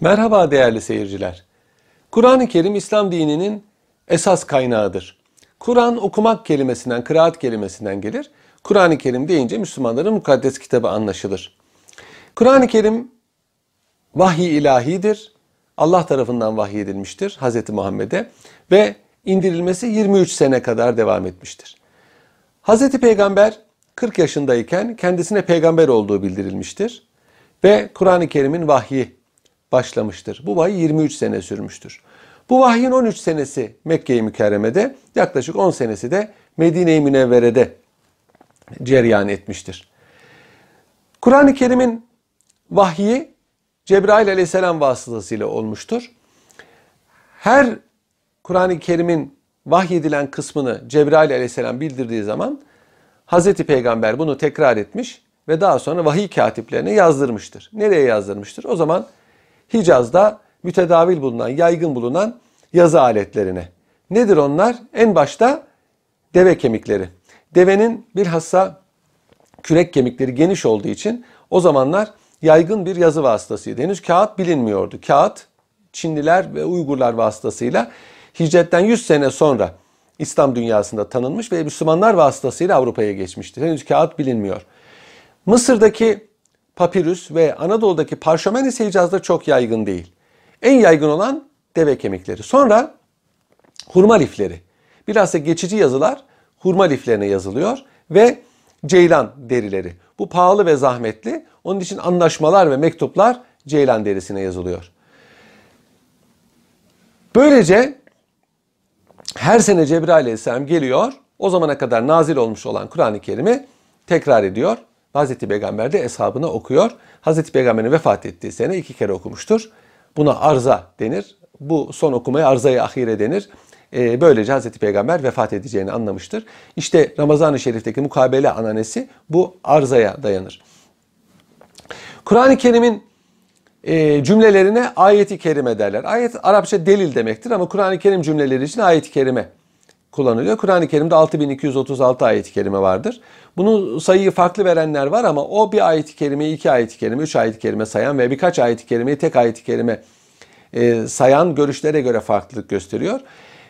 Merhaba değerli seyirciler. Kur'an-ı Kerim İslam dininin esas kaynağıdır. Kur'an okumak kelimesinden, kıraat kelimesinden gelir. Kur'an-ı Kerim deyince Müslümanların mukaddes kitabı anlaşılır. Kur'an-ı Kerim vahiy ilahidir. Allah tarafından vahiy edilmiştir Hz. Muhammed'e ve indirilmesi 23 sene kadar devam etmiştir. Hz. Peygamber 40 yaşındayken kendisine peygamber olduğu bildirilmiştir ve Kur'an-ı Kerim'in vahyi başlamıştır. Bu vahiy 23 sene sürmüştür. Bu vahyin 13 senesi Mekke-i Mükerreme'de, yaklaşık 10 senesi de Medine-i Münevvere'de cereyan etmiştir. Kur'an-ı Kerim'in vahyi Cebrail aleyhisselam vasıtasıyla olmuştur. Her Kur'an-ı Kerim'in vahyedilen kısmını Cebrail aleyhisselam bildirdiği zaman Hazreti Peygamber bunu tekrar etmiş ve daha sonra vahiy katiplerine yazdırmıştır. Nereye yazdırmıştır? O zaman Hicaz'da mütedavil bulunan, yaygın bulunan yazı aletlerine. Nedir onlar? En başta deve kemikleri. Devenin bilhassa kürek kemikleri geniş olduğu için o zamanlar yaygın bir yazı vasıtasıydı. Henüz kağıt bilinmiyordu. Kağıt Çinliler ve Uygurlar vasıtasıyla hicretten 100 sene sonra İslam dünyasında tanınmış ve Müslümanlar vasıtasıyla Avrupa'ya geçmiştir. Henüz kağıt bilinmiyor. Mısır'daki papirüs ve Anadolu'daki parşömen ise çok yaygın değil. En yaygın olan deve kemikleri. Sonra hurma lifleri. Bilhassa geçici yazılar hurma liflerine yazılıyor ve ceylan derileri. Bu pahalı ve zahmetli. Onun için anlaşmalar ve mektuplar ceylan derisine yazılıyor. Böylece her sene Cebrail aleyhisselam geliyor. O zamana kadar nazil olmuş olan Kur'an-ı Kerim'i tekrar ediyor. Hazreti Peygamber de eshabına okuyor. Hazreti Peygamber'in vefat ettiği sene iki kere okumuştur. Buna arza denir. Bu son okumaya arzayı ahire denir. Ee, böylece Hazreti Peygamber vefat edeceğini anlamıştır. İşte Ramazan-ı Şerif'teki mukabele ananesi bu arzaya dayanır. Kur'an-ı Kerim'in e, cümlelerine ayeti kerime derler. Ayet Arapça delil demektir ama Kur'an-ı Kerim cümleleri için ayeti kerime kullanılıyor. Kur'an-ı Kerim'de 6236 ayet-i kerime vardır. Bunu sayıyı farklı verenler var ama o bir ayet-i kerime, iki ayet-i kerime, üç ayet-i kerime sayan ve birkaç ayet-i kerimeyi tek ayet-i kerime e, sayan görüşlere göre farklılık gösteriyor.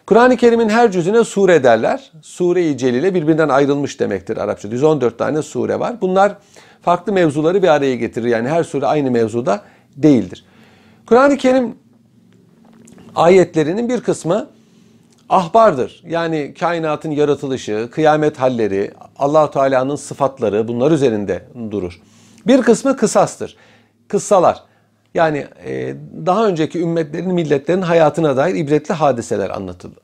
Kur'an-ı Kerim'in her cüzüne sure derler. Sure-i Celile birbirinden ayrılmış demektir Arapça. 114 tane sure var. Bunlar farklı mevzuları bir araya getirir. Yani her sure aynı mevzuda değildir. Kur'an-ı Kerim ayetlerinin bir kısmı ahbardır. Yani kainatın yaratılışı, kıyamet halleri, allah Teala'nın sıfatları bunlar üzerinde durur. Bir kısmı kısastır. Kıssalar. Yani e, daha önceki ümmetlerin, milletlerin hayatına dair ibretli hadiseler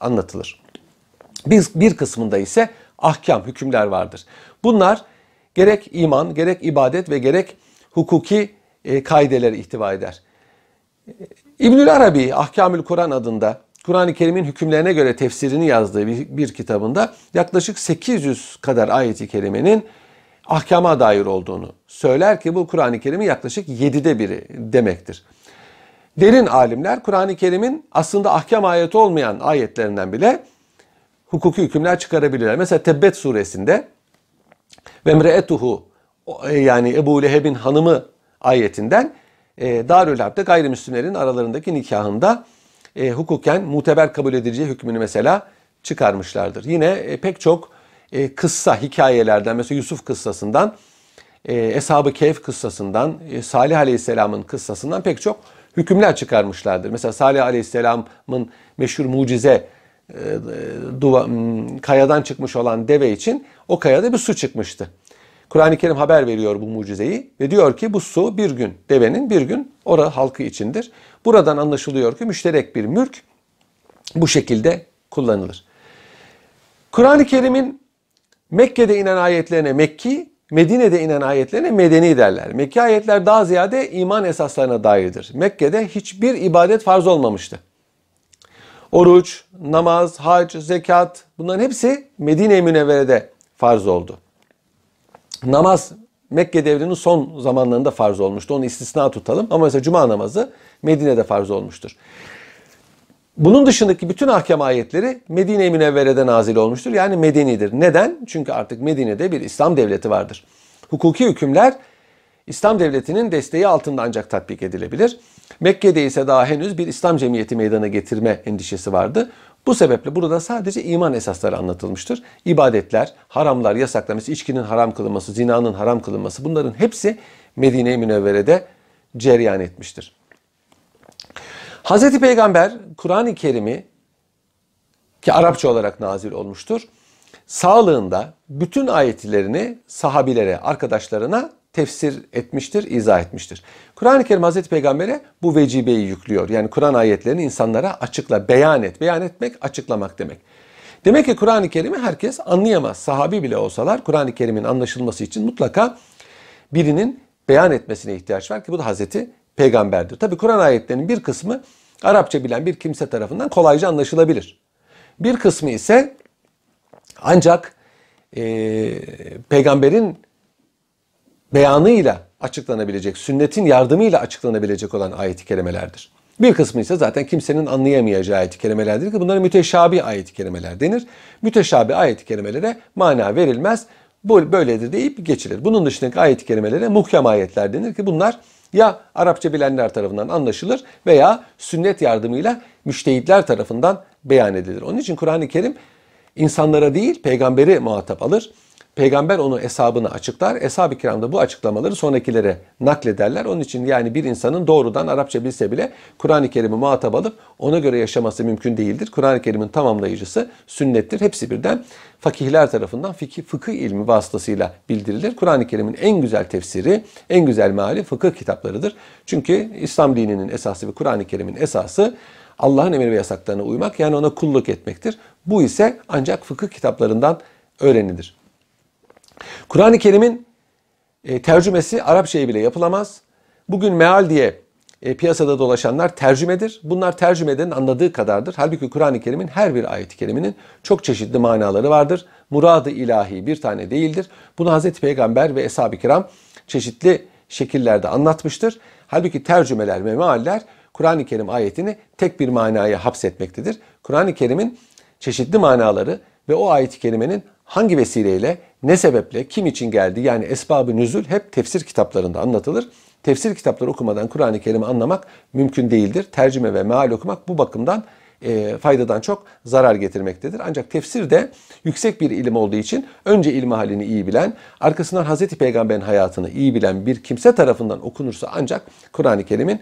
anlatılır. Bir, bir kısmında ise ahkam, hükümler vardır. Bunlar gerek iman, gerek ibadet ve gerek hukuki e, kaideleri ihtiva eder. İbnül Arabi Ahkamül Kur'an adında Kur'an-ı Kerim'in hükümlerine göre tefsirini yazdığı bir, bir kitabında yaklaşık 800 kadar ayeti kerimenin ahkama dair olduğunu söyler ki bu Kur'an-ı Kerim'in yaklaşık 7'de biri demektir. Derin alimler Kur'an-ı Kerim'in aslında ahkam ayeti olmayan ayetlerinden bile hukuki hükümler çıkarabilirler. Mesela Tebbet suresinde ve mreetuhu yani Ebu Leheb'in hanımı ayetinden e, Darül Harp'te gayrimüslimlerin aralarındaki nikahında e, hukuken muteber kabul edileceği hükmünü mesela çıkarmışlardır. Yine e, pek çok e, kıssa hikayelerden mesela Yusuf kıssasından, e, Eshab-ı Kehf kıssasından, e, Salih Aleyhisselam'ın kıssasından pek çok hükümler çıkarmışlardır. Mesela Salih Aleyhisselam'ın meşhur mucize e, duva, kayadan çıkmış olan deve için o kayada bir su çıkmıştı. Kur'an-ı Kerim haber veriyor bu mucizeyi ve diyor ki bu su bir gün devenin bir gün ora halkı içindir. Buradan anlaşılıyor ki müşterek bir mülk bu şekilde kullanılır. Kur'an-ı Kerim'in Mekke'de inen ayetlerine Mekki, Medine'de inen ayetlerine Medeni derler. Mekki ayetler daha ziyade iman esaslarına dairdir. Mekke'de hiçbir ibadet farz olmamıştı. Oruç, namaz, hac, zekat bunların hepsi Medine-i Münevvere'de farz oldu. Namaz Mekke devrinin son zamanlarında farz olmuştu. Onu istisna tutalım. Ama mesela cuma namazı Medine'de farz olmuştur. Bunun dışındaki bütün ahkam ayetleri Medine-i Münevvere'de nazil olmuştur. Yani medenidir. Neden? Çünkü artık Medine'de bir İslam devleti vardır. Hukuki hükümler İslam devletinin desteği altında ancak tatbik edilebilir. Mekke'de ise daha henüz bir İslam cemiyeti meydana getirme endişesi vardı. Bu sebeple burada sadece iman esasları anlatılmıştır. İbadetler, haramlar, yasaklar, mesela içkinin haram kılınması, zinanın haram kılınması bunların hepsi Medine-i Münevvere'de cereyan etmiştir. Hz. Peygamber Kur'an-ı Kerim'i ki Arapça olarak nazil olmuştur. Sağlığında bütün ayetlerini sahabilere, arkadaşlarına tefsir etmiştir, izah etmiştir. Kur'an-ı Kerim Hazreti Peygamber'e bu vecibeyi yüklüyor. Yani Kur'an ayetlerini insanlara açıkla, beyan et. Beyan etmek, açıklamak demek. Demek ki Kur'an-ı Kerim'i herkes anlayamaz. Sahabi bile olsalar Kur'an-ı Kerim'in anlaşılması için mutlaka birinin beyan etmesine ihtiyaç var ki bu da Hazreti Peygamber'dir. Tabi Kur'an ayetlerinin bir kısmı Arapça bilen bir kimse tarafından kolayca anlaşılabilir. Bir kısmı ise ancak e, peygamberin beyanıyla açıklanabilecek, sünnetin yardımıyla açıklanabilecek olan ayet-i kerimelerdir. Bir kısmı ise zaten kimsenin anlayamayacağı ayet-i kerimelerdir ki bunlara müteşabi ayet-i kerimeler denir. Müteşabi ayet-i kerimelere mana verilmez. Bu böyledir deyip geçilir. Bunun dışındaki ayet-i kerimelere muhkem ayetler denir ki bunlar ya Arapça bilenler tarafından anlaşılır veya sünnet yardımıyla müştehitler tarafından beyan edilir. Onun için Kur'an-ı Kerim insanlara değil peygamberi muhatap alır. Peygamber onu hesabını açıklar. Eshab-ı kiram da bu açıklamaları sonrakilere naklederler. Onun için yani bir insanın doğrudan Arapça bilse bile Kur'an-ı Kerim'i muhatap alıp ona göre yaşaması mümkün değildir. Kur'an-ı Kerim'in tamamlayıcısı sünnettir. Hepsi birden fakihler tarafından fikih, fıkıh ilmi vasıtasıyla bildirilir. Kur'an-ı Kerim'in en güzel tefsiri, en güzel meali fıkıh kitaplarıdır. Çünkü İslam dininin esası ve Kur'an-ı Kerim'in esası Allah'ın emir ve yasaklarına uymak yani ona kulluk etmektir. Bu ise ancak fıkıh kitaplarından öğrenilir. Kur'an-ı Kerim'in e, tercümesi Arapçaya bile yapılamaz. Bugün meal diye e, piyasada dolaşanlar tercümedir. Bunlar tercümeden anladığı kadardır. Halbuki Kur'an-ı Kerim'in her bir ayet-i keriminin çok çeşitli manaları vardır. Muradı ilahi bir tane değildir. Bunu Hazreti Peygamber ve Eshab-ı Kiram çeşitli şekillerde anlatmıştır. Halbuki tercümeler ve mealler Kur'an-ı Kerim ayetini tek bir manaya hapsetmektedir. Kur'an-ı Kerim'in çeşitli manaları ve o ayet-i kerimenin hangi vesileyle, ne sebeple, kim için geldi yani esbabı nüzül hep tefsir kitaplarında anlatılır. Tefsir kitapları okumadan Kur'an-ı Kerim'i anlamak mümkün değildir. Tercüme ve meal okumak bu bakımdan e, faydadan çok zarar getirmektedir. Ancak tefsir de yüksek bir ilim olduğu için önce ilmi halini iyi bilen, arkasından Hazreti Peygamber'in hayatını iyi bilen bir kimse tarafından okunursa ancak Kur'an-ı Kerim'in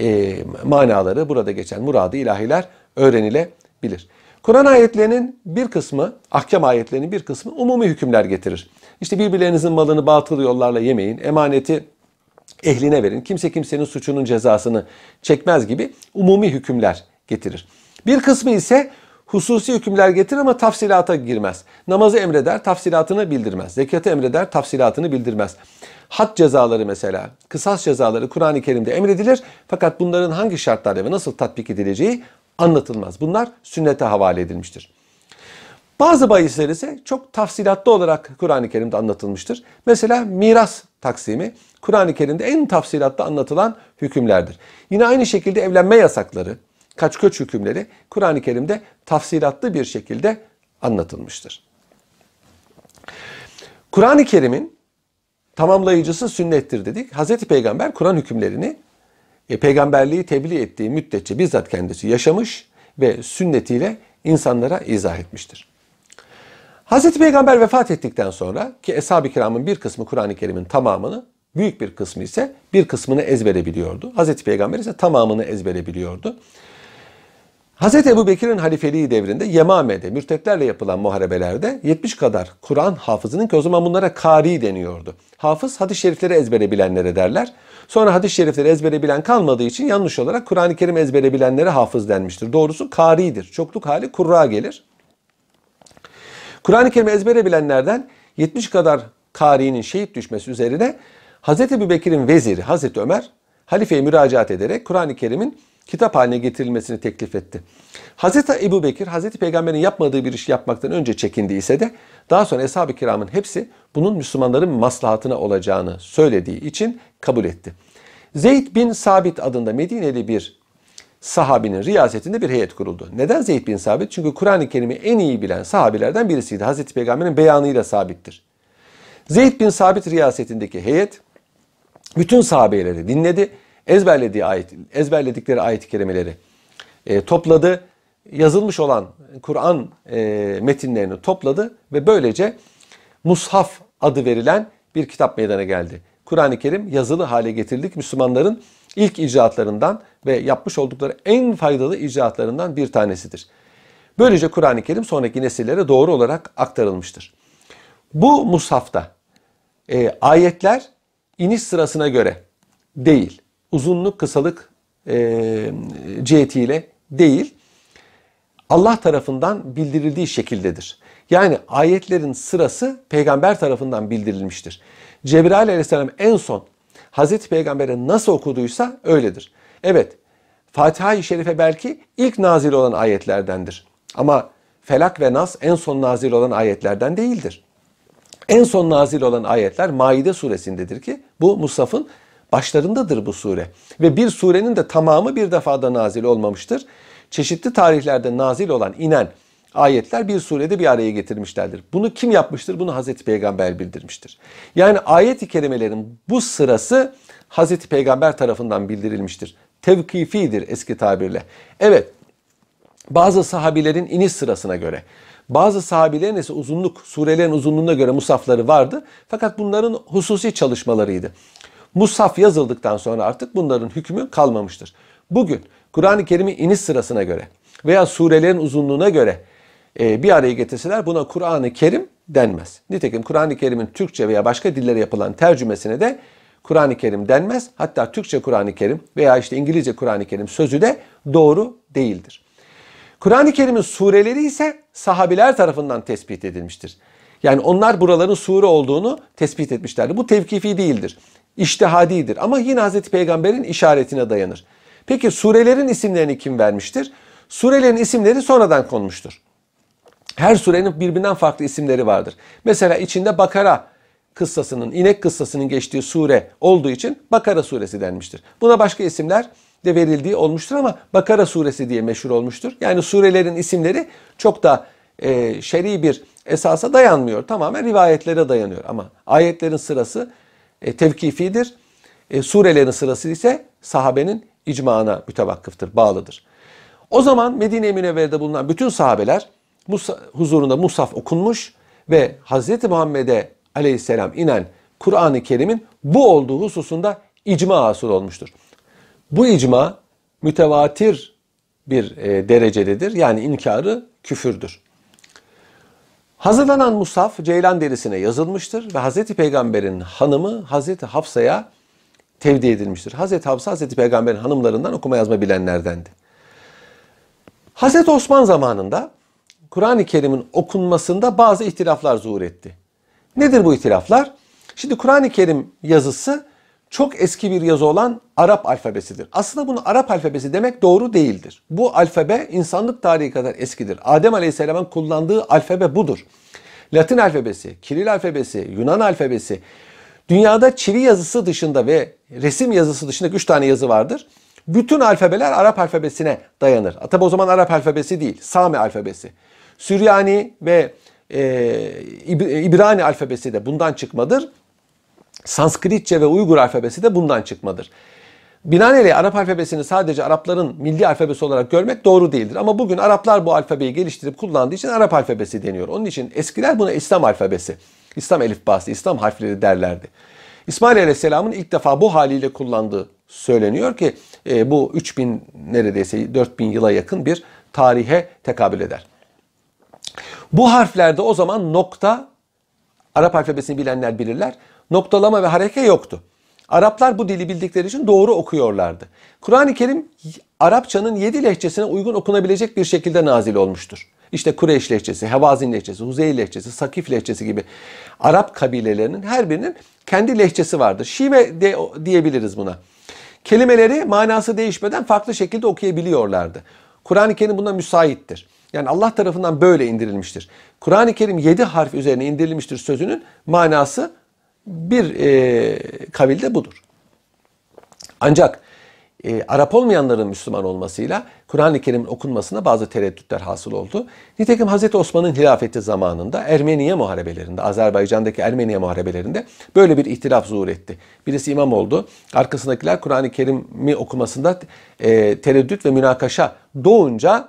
e, manaları, burada geçen muradı ilahiler öğrenilebilir. Kur'an ayetlerinin bir kısmı, ahkam ayetlerinin bir kısmı umumi hükümler getirir. İşte birbirlerinizin malını batıl yollarla yemeyin, emaneti ehline verin, kimse kimsenin suçunun cezasını çekmez gibi umumi hükümler getirir. Bir kısmı ise hususi hükümler getirir ama tafsilata girmez. Namazı emreder, tafsilatını bildirmez. Zekatı emreder, tafsilatını bildirmez. Had cezaları mesela, kısas cezaları Kur'an-ı Kerim'de emredilir. Fakat bunların hangi şartlarda ve nasıl tatbik edileceği anlatılmaz. Bunlar sünnete havale edilmiştir. Bazı bahisler ise çok tafsilatlı olarak Kur'an-ı Kerim'de anlatılmıştır. Mesela miras taksimi Kur'an-ı Kerim'de en tafsilatlı anlatılan hükümlerdir. Yine aynı şekilde evlenme yasakları, kaç köç hükümleri Kur'an-ı Kerim'de tafsilatlı bir şekilde anlatılmıştır. Kur'an-ı Kerim'in tamamlayıcısı sünnettir dedik. Hazreti Peygamber Kur'an hükümlerini e, peygamberliği tebliğ ettiği müddetçe bizzat kendisi yaşamış ve sünnetiyle insanlara izah etmiştir. Hazreti Peygamber vefat ettikten sonra ki Eshab-ı Kiram'ın bir kısmı Kur'an-ı Kerim'in tamamını, büyük bir kısmı ise bir kısmını ezbere biliyordu. Hazreti Peygamber ise tamamını ezbere biliyordu. Hz. Ebu Bekir'in halifeliği devrinde Yemame'de mürtetlerle yapılan muharebelerde 70 kadar Kur'an hafızının ki o zaman bunlara kari deniyordu. Hafız hadis-i şerifleri ezbere bilenlere derler. Sonra hadis-i şerifleri ezbere bilen kalmadığı için yanlış olarak Kur'an-ı Kerim ezbere bilenlere hafız denmiştir. Doğrusu karidir. Çokluk hali kurra gelir. Kur'an-ı Kerim ezbere bilenlerden 70 kadar karinin şehit düşmesi üzerine Hz. Ebu Bekir'in veziri Hz. Ömer halifeye müracaat ederek Kur'an-ı Kerim'in kitap haline getirilmesini teklif etti. Hazreti Ebu Bekir, Hazreti Peygamber'in yapmadığı bir iş yapmaktan önce çekindiyse de daha sonra Eshab-ı Kiram'ın hepsi bunun Müslümanların maslahatına olacağını söylediği için kabul etti. Zeyd bin Sabit adında Medineli bir sahabinin riyasetinde bir heyet kuruldu. Neden Zeyd bin Sabit? Çünkü Kur'an-ı Kerim'i en iyi bilen sahabilerden birisiydi. Hazreti Peygamber'in beyanıyla sabittir. Zeyd bin Sabit riyasetindeki heyet bütün sahabeleri dinledi ezberlediği ayet, ezberledikleri ayet-i kerimeleri e, topladı. Yazılmış olan Kur'an e, metinlerini topladı ve böylece Mushaf adı verilen bir kitap meydana geldi. Kur'an-ı Kerim yazılı hale getirildik. Müslümanların ilk icraatlarından ve yapmış oldukları en faydalı icraatlarından bir tanesidir. Böylece Kur'an-ı Kerim sonraki nesillere doğru olarak aktarılmıştır. Bu mushafta e, ayetler iniş sırasına göre değil, uzunluk kısalık e, cihetiyle değil, Allah tarafından bildirildiği şekildedir. Yani ayetlerin sırası peygamber tarafından bildirilmiştir. Cebrail aleyhisselam en son Hazreti Peygamber'e nasıl okuduysa öyledir. Evet, Fatiha-i Şerife belki ilk nazil olan ayetlerdendir. Ama Felak ve Nas en son nazil olan ayetlerden değildir. En son nazil olan ayetler Maide suresindedir ki bu Musaf'ın başlarındadır bu sure. Ve bir surenin de tamamı bir defada nazil olmamıştır. Çeşitli tarihlerde nazil olan, inen ayetler bir surede bir araya getirmişlerdir. Bunu kim yapmıştır? Bunu Hazreti Peygamber bildirmiştir. Yani ayet-i kerimelerin bu sırası Hazreti Peygamber tarafından bildirilmiştir. Tevkifidir eski tabirle. Evet, bazı sahabilerin iniş sırasına göre, bazı sahabilerin ise uzunluk, surelerin uzunluğuna göre musafları vardı. Fakat bunların hususi çalışmalarıydı. Musaf yazıldıktan sonra artık bunların hükmü kalmamıştır. Bugün Kur'an-ı Kerim'i iniş sırasına göre veya surelerin uzunluğuna göre e, bir araya getirseler buna Kur'an-ı Kerim denmez. Nitekim Kur'an-ı Kerim'in Türkçe veya başka dillere yapılan tercümesine de Kur'an-ı Kerim denmez. Hatta Türkçe Kur'an-ı Kerim veya işte İngilizce Kur'an-ı Kerim sözü de doğru değildir. Kur'an-ı Kerim'in sureleri ise sahabiler tarafından tespit edilmiştir. Yani onlar buraların sure olduğunu tespit etmişlerdi. Bu tevkifi değildir. İştihadidir ama yine Hazreti Peygamber'in işaretine dayanır. Peki surelerin isimlerini kim vermiştir? Surelerin isimleri sonradan konmuştur. Her surenin birbirinden farklı isimleri vardır. Mesela içinde Bakara kıssasının, inek kıssasının geçtiği sure olduğu için Bakara suresi denmiştir. Buna başka isimler de verildiği olmuştur ama Bakara suresi diye meşhur olmuştur. Yani surelerin isimleri çok da e, şer'i bir esasa dayanmıyor. Tamamen rivayetlere dayanıyor. Ama ayetlerin sırası e, tevkifidir. E, surelerin sırası ise sahabenin icmana mütevakkıftır, bağlıdır. O zaman Medine-i Münevvere'de bulunan bütün sahabeler Musa, huzurunda Musaf okunmuş ve Hz. Muhammed'e aleyhisselam inen Kur'an-ı Kerim'in bu olduğu hususunda icma hasıl olmuştur. Bu icma mütevatir bir e, derecededir. Yani inkarı küfürdür. Hazırlanan Musaf ceylan derisine yazılmıştır ve Hazreti Peygamber'in hanımı Hazreti Hafsa'ya tevdi edilmiştir. Hazreti Hafsa Hazreti Peygamber'in hanımlarından okuma yazma bilenlerdendi. Hazreti Osman zamanında Kur'an-ı Kerim'in okunmasında bazı ihtilaflar zuhur etti. Nedir bu ihtilaflar? Şimdi Kur'an-ı Kerim yazısı çok eski bir yazı olan Arap alfabesidir. Aslında bunu Arap alfabesi demek doğru değildir. Bu alfabe insanlık tarihi kadar eskidir. Adem Aleyhisselam'ın kullandığı alfabe budur. Latin alfabesi, Kiril alfabesi, Yunan alfabesi, dünyada çivi yazısı dışında ve resim yazısı dışında 3 tane yazı vardır. Bütün alfabeler Arap alfabesine dayanır. Tabi o zaman Arap alfabesi değil, Sami alfabesi. Süryani ve e, İbrani alfabesi de bundan çıkmadır. Sanskritçe ve Uygur alfabesi de bundan çıkmadır. Binaenaleyh Arap alfabesini sadece Arapların milli alfabesi olarak görmek doğru değildir. Ama bugün Araplar bu alfabeyi geliştirip kullandığı için Arap alfabesi deniyor. Onun için eskiler buna İslam alfabesi, İslam elifbası, İslam harfleri derlerdi. İsmail Aleyhisselam'ın ilk defa bu haliyle kullandığı söyleniyor ki e, bu 3000 neredeyse 4000 yıla yakın bir tarihe tekabül eder. Bu harflerde o zaman nokta, Arap alfabesini bilenler bilirler, noktalama ve hareke yoktu. Araplar bu dili bildikleri için doğru okuyorlardı. Kur'an-ı Kerim Arapçanın yedi lehçesine uygun okunabilecek bir şekilde nazil olmuştur. İşte Kureyş lehçesi, Hevazin lehçesi, Huzeyl lehçesi, Sakif lehçesi gibi Arap kabilelerinin her birinin kendi lehçesi vardır. Şive de, diyebiliriz buna. Kelimeleri manası değişmeden farklı şekilde okuyabiliyorlardı. Kur'an-ı Kerim buna müsaittir. Yani Allah tarafından böyle indirilmiştir. Kur'an-ı Kerim yedi harf üzerine indirilmiştir sözünün manası bir e, kabilde budur. Ancak e, Arap olmayanların Müslüman olmasıyla Kur'an-ı Kerim'in okunmasına bazı tereddütler hasıl oldu. Nitekim Hazreti Osman'ın hilafeti zamanında Ermeniye muharebelerinde, Azerbaycan'daki Ermeniye muharebelerinde böyle bir ihtilaf zuhur etti. Birisi imam oldu. Arkasındakiler Kur'an-ı Kerim'i okumasında e, tereddüt ve münakaşa doğunca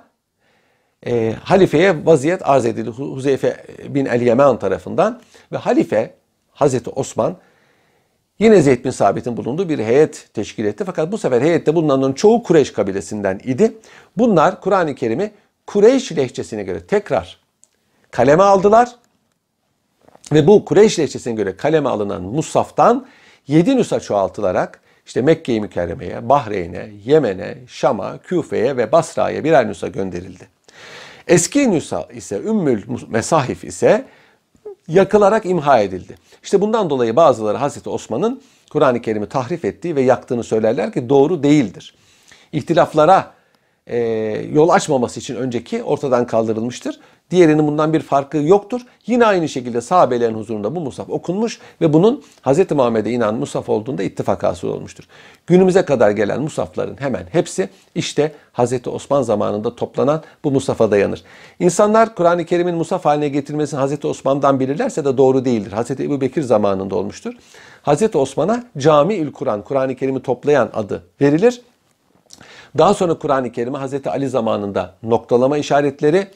e, halifeye vaziyet arz edildi Huzeyfe bin el-Yemen tarafından ve halife Hazreti Osman Yine Zeyd bin Sabit'in bulunduğu bir heyet teşkil etti. Fakat bu sefer heyette bulunanların çoğu Kureyş kabilesinden idi. Bunlar Kur'an-ı Kerim'i Kureyş lehçesine göre tekrar kaleme aldılar. Ve bu Kureyş lehçesine göre kaleme alınan Musaf'tan 7 nüsa çoğaltılarak işte Mekke-i Mükerreme'ye, Bahreyn'e, Yemen'e, Şam'a, Küfe'ye ve Basra'ya birer nüsa gönderildi. Eski nüsa ise Ümmül Mesahif ise yakılarak imha edildi. İşte bundan dolayı bazıları Hazreti Osman'ın Kur'an-ı Kerim'i tahrif ettiği ve yaktığını söylerler ki doğru değildir. İhtilaflara e, yol açmaması için önceki ortadan kaldırılmıştır. Diğerinin bundan bir farkı yoktur. Yine aynı şekilde sahabelerin huzurunda bu musaf okunmuş ve bunun Hz. Muhammed'e inan musaf olduğunda ittifak hasıl olmuştur. Günümüze kadar gelen musafların hemen hepsi işte Hz. Osman zamanında toplanan bu musafa dayanır. İnsanlar Kur'an-ı Kerim'in musaf haline getirilmesini Hz. Osman'dan bilirlerse de doğru değildir. Hz. Ebu Bekir zamanında olmuştur. Hz. Osman'a Camiül Kur'an, Kur'an-ı Kerim'i toplayan adı verilir. Daha sonra Kur'an-ı Kerim'e Hz. Ali zamanında noktalama işaretleri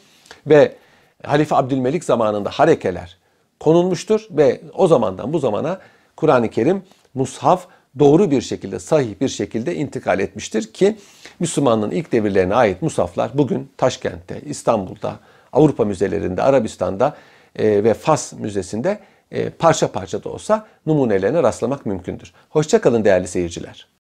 ve Halife Abdülmelik zamanında harekeler konulmuştur ve o zamandan bu zamana Kur'an-ı Kerim mushaf doğru bir şekilde, sahih bir şekilde intikal etmiştir ki Müslümanlığın ilk devirlerine ait musaflar bugün Taşkent'te, İstanbul'da, Avrupa müzelerinde, Arabistan'da e, ve Fas Müzesi'nde e, parça parça da olsa numunelerine rastlamak mümkündür. Hoşçakalın değerli seyirciler.